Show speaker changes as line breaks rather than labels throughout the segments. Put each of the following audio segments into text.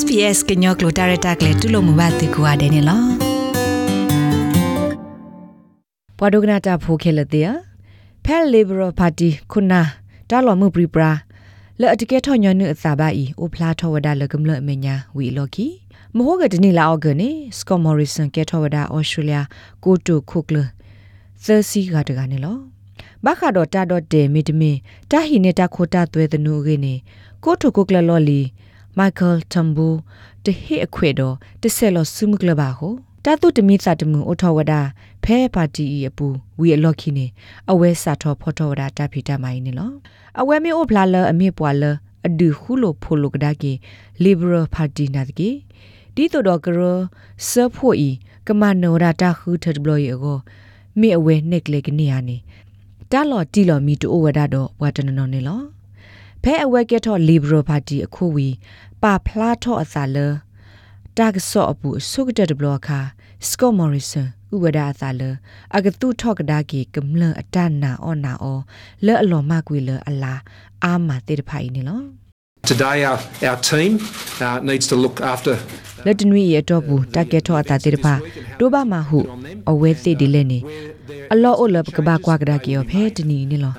SPS ကညောကလိုတာရတာကလေတူလို့မဘာတေကွာတယ်နော်ပဝဒကနာတာဖိုခဲလတဲ့ဖဲလီဘရပါတီခုနာတာလော်မှုပရိပရာလဲအတကဲထော်ညနုအစာပါဤအိုဖလာထောဝဒါလကမလအမညာဝီလော်ကီမဟုတ်ကတနီလာအော့ကနေစကောမော်ရီဆန်ကဲထောဝဒါအော်စတြေးလျကိုတိုခုကလသစီကတကနေလောဘခါတော့တာတော့တေမီတမင်တာဟီနေတာခိုတာသွဲတနုကေနေကိုတိုခုကလလော်လီ မိုက်ကယ်တမ်ဘူတဟိအခွေတော့တဆက်လောဆုမှုကလပါဟိုတာတုတမိစာတမှုအထောဝဒဖဲပါတီအပူဝီအလော့ခိနေအဝဲစာထောဖောထောဝဒတာဖီတမိုင်းနေလောအဝဲမေအိုဖလာလအမေပွာလအဒူခုလိုဖိုလိုကဒါကေ liberal party နာတကေဒီတော့တော့ကရဆဖို့ဤကမနောရာတာခုထဘလယေကိုမေအဝဲနှက်လေကနေရနေတာလော်တီလော်မီတိုဝဒတော့ဝါတနနော်နေလော ဖဲအဝဲကက်ထော့ liberal party အခုဝီပါဖလာထော့အစာလတာကဆော့အပူဆုကတဲ့ဘလော့ခါစကောမော်ရီဆန်ဥဝဒအစာလအကတုထော့ကဒါကီကမလအတနာအောနာအောလဲအလော်မကွေလအလာအာမတေတဖိုင်နေလော
Today, our, our team uh, needs to look after
လက်တနွေရတော့ဘူးတကက်ထော့အတာတေတဖာဒိုဘာမဟုအဝဲသိဒီလဲနေအလောအိုလပကဘာကွာကဒါကီယောဖဲတနီနေလော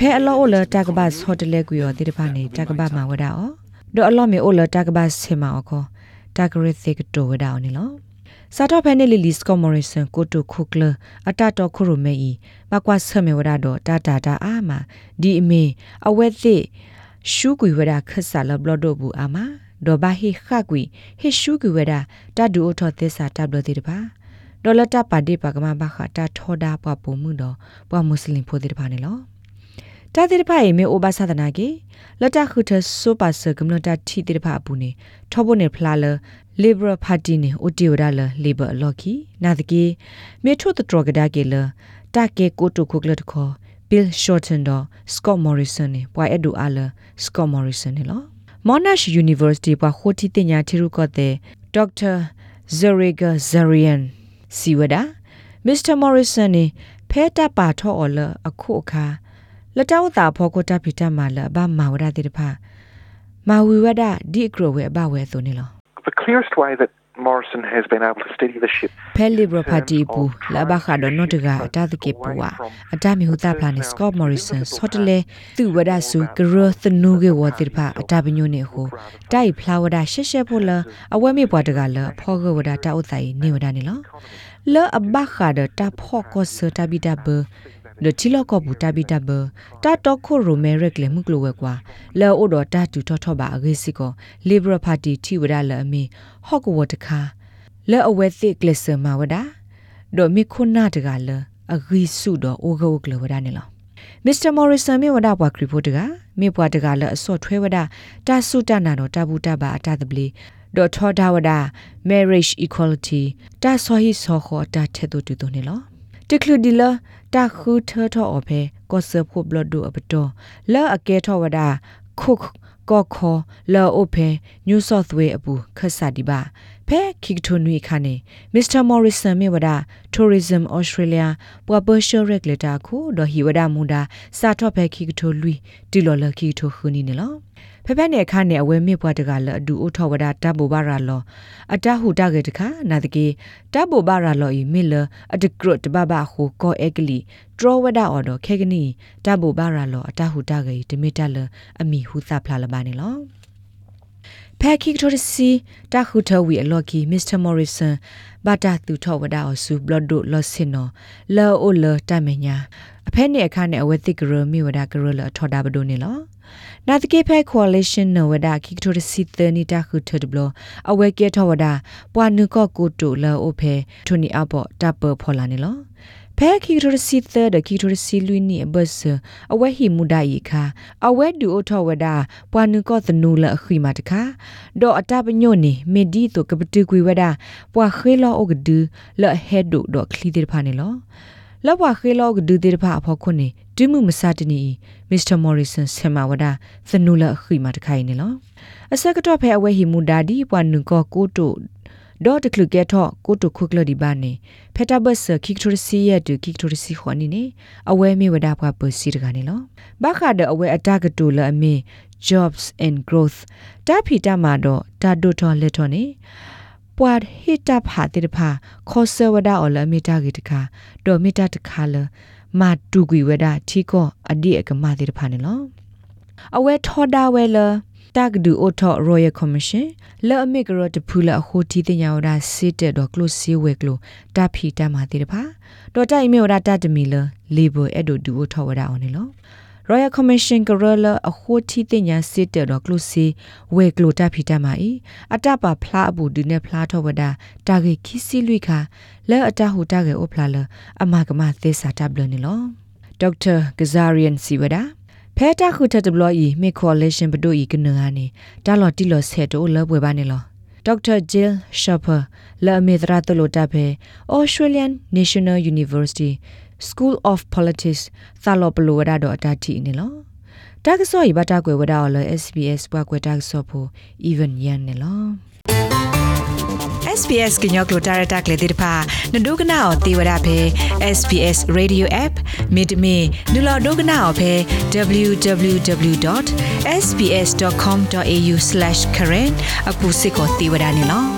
ဖဲအလောအိုလတကဘာဟိုတယ်လေကွေယောတေတဖာနေတကဘာမဝဒါအောဒိုအလောမေအိုလတကဘာဆေမာအောခေါတကရသိကတိုဝဒါအောနေလောစာတော့ဖဲနေလီလီစကောမော်ရီဆန်ကိုတိုခုကလအတတော်ခုရမေဤဘကွာဆမေဝဒါတော့တာတာတာအာမဒီအမေအဝဲသိရှူကွေဝဒါခဆာလဘလဒိုဘူးအာမဒေါ်ဘာဟိခကွေဟိရှူကွေဝဒါတဒူအထောသစ္စာတဘလတိတပါဒေါ်လတာပါဒီပကမဘခတာထောဒါပပမှုတော့ပွားမွတ်စလင်ဖိုတိတပါနေလော တာတိတဖာယေမေအိုဘာသဒနာကေလတခုထဆိုပါစကမ္လတာတီတိတဖာဘူးနေထောဘုန်နေဖလာလ Liberal Party နေ Otioda la Labor Loki နာတကေမေထုတတော်ကဒါကေလတာကေကိုတုခုကလတခေါ် Bill Shorten တော့ Scott Morrison နေပွိုင်အဒူအာလ Scott Morrison နေလော Monash University ပွာခိုတီတင်ညာထီရုကောတဲ့ Dr. Zariga Zarian Siwada Mr. Morrison နေဖဲတာပါထောအော်လအခုအခါ လတောက်တာဖောကိုတာဖီတမာလဘာမာဝရတိတဖာမာဝီဝဒဒီအကရဝဲအဘဝဲဆိုနေလော
The clearest way that Morrison has been able to steady the ship
ဖဲလီဘရပါတီပူလာဘခါဒနိုတကအတာတကေပူဝအတာမီဟူတာပလာနေစကော့မော်ရီဆန်ဆော့တလေသူဝဒဆူဂရသနူကေဝတိဖာအတာပညိုနေဟိုတိုက်ဖလာဝဒရှက်ရှက်ဖို့လအဝဲမေပွား တကလဖောကဝဒတာဥဆိုင်နေဝဒနေလောလောအဘခါဒတာဖောကောဆတာဘီတာဘလချီလောကဘူတာဘီတာဘတာတော့ခိုရိုမဲရက်လေမှုကလိုဝဲကွာလောအိုဒတာတူထောထောပါအဂေစီကိုလီဘရပါတီတီဝဒလအမီဟော့ကဝတခါလဲအဝဲသိကလစမဝဒဒိုမီခုနာတကလအဂီစုတော့အိုဂိုကလဝဒနေလောမစ္စတာမော်ရီဆန်မြေဝဒဘွားခရီပိုတကမြေဘွားတကလအစော့ထွဲဝဒတာဆုတနာတော့တာဘူးတပါအတာတပလီဒေါ်ထောဒါဝဒ marriage equality တာဆောဟီဆောခေါ်တာတဲ့တူတူနေလော တကလူဒီလာတာခုထထောအဖေကောဆဖို့ဘလဒူအပတော်လာအကဲထောဝဒခုခကောခောလာအိုဖေညူဆော့သဝေအပူခဆာဒီပါဖဲခိကထွန်ဝီခါနေမစ္စတာမော်ရီဆန်မြေဝဒ tourism australia ပွာပရှယ်ရက်လက်တာခုဒဟီဝဒမူဒါစာထော့ဖဲခိကထွလူတီလော်လခိထွခူနီနေလော ဖဖက်နဲ့ခါနဲ့အဝဲမြပွားတကလအဒူအိုထောဝဒတဘူဘာရာလောအတဟုတကေတခါနာတကေတဘူဘာရာလောဤမီလအတကရတဘဘဟုကောအက်ကလီဒရဝဒအော်ဒခေကနီတဘူဘာရာလောအတဟုတကေတမီတလအမီဟုသဖလာလပါနေလော ဖဲခိကတိုစီတခုထဝီအလော်ကီမစ္စတာမော်ရီဆန်ဘာတာသူထောဝဒါအဆူဘလဒိုလော်စင်နော်လောအိုလတမညာအဖဲနဲ့အခါနဲ့အဝဲသိကရမီဝဒါကရလအထော်ဒါဘဒိုနေလောနာတကေဖဲ coalition နဝဒခိကတိုစီသနီတာခုထဒဘလအဝဲကေထောဝဒါပွာနုကောကိုတိုလောအိုဖဲထိုနီအဘောတပ်ပဖော်လာနေလော ဖဲခိကတိုစီသဒခိကတိုစီလူနီဘတ်အဝဲဟီမူဒိုင်ခါအဝဲဒူအိုထောဝဒါပွာနုကောသနူလအခိမာတခါဒေါ်အတပညိုနေမေဒီတိုကပတူကွေဝဒါပွာခေလောအိုကဒူလဟဲဒူဒေါ်ခလီတေဖာနေလောလောက်ပါခေလောကဒူတေဖာအဖို့ခွနေဒူးမှုမစတနီမစ္စတာမော်ရီဆန်ဆမဝဒါသနူလခိမာတခိုင်နေလောအစကတော့ဖဲအဝဲဟီမူဒါဒီပွာနုကောကိုတို ဒေါ်တကလူကဲထော့ကိုတိုခုကလဒီဘာနေဖက်တာဘတ်ဆခိကထရစီရတူခိကထရစီခွန်နီနေအဝဲမေဝဒါဘွားပစီတကနေလောဘခါဒအဝဲအတကတူလအမင်း jobs and growth တာဖီတာမှာတော့တာဒိုထော်လက်ထော်နေပွာဟီတာဖာတိတဖာခောဆဝဒါအော်လမီတာဂီတခါဒေါ်မီတာတခါလမာတူကွေဝဒါထီကောအဒီအကမတိတဖာနေလောအဝဲထော်ဒါဝဲလ တကဒူအိုထော် Royal Commission လဲ့အမီကရတဖူလာဟိုတီတင်ညာဝဒါစစ်တဲ့တော့ကလုစီဝဲကလုတာဖီတာမာတိတဖာတော်တိုင်မေဝဒါတတမီလ labor အဲ့ဒိုဒူအိုထော်ဝဒါအော်နေလော Royal Commission ကရလအခိုးတီတင်ညာစစ်တဲ့တော့ကလုစီဝဲကလုတာဖီတာမာဤအတပါဖလားအပူဒီနဲ့ဖလားထော်ဝဒါတာဂေခီစီလွိခါလဲအတဟူတာဂေအိုဖလာလအမကမသေစာတဘလနေလောဒေါက်တာဂဇာရီယန်စီဝဒါ ဖဲတာခုထတဘလဤမေကောလေရှင်ဘဒိုဤကနငါနေတာလော်တီလော်ဆက်တိုလပွဲပါနေလောဒေါက်တာဂျီလ်ရှပ်ပါလာမေဒရာတလိုတာဖဲ Australian National University School of Politics သာလောပလိုဝဒါတော့အတတိနေလောတာကစောဤဘတာကွယ်ဝဒါအော်လ SBS ဘွားကွယ်တာကစောဖို့ even ရန်နေလော
SBS ကညောကလိုတာရတာကလေးတိဖာနဒုကနာအောတေဝရဖဲ SBS Radio App မိတမီနူလာဒုကနာအောဖဲ www.sbs.com.au/current အခုစစ်ကိုတေဝရနေလော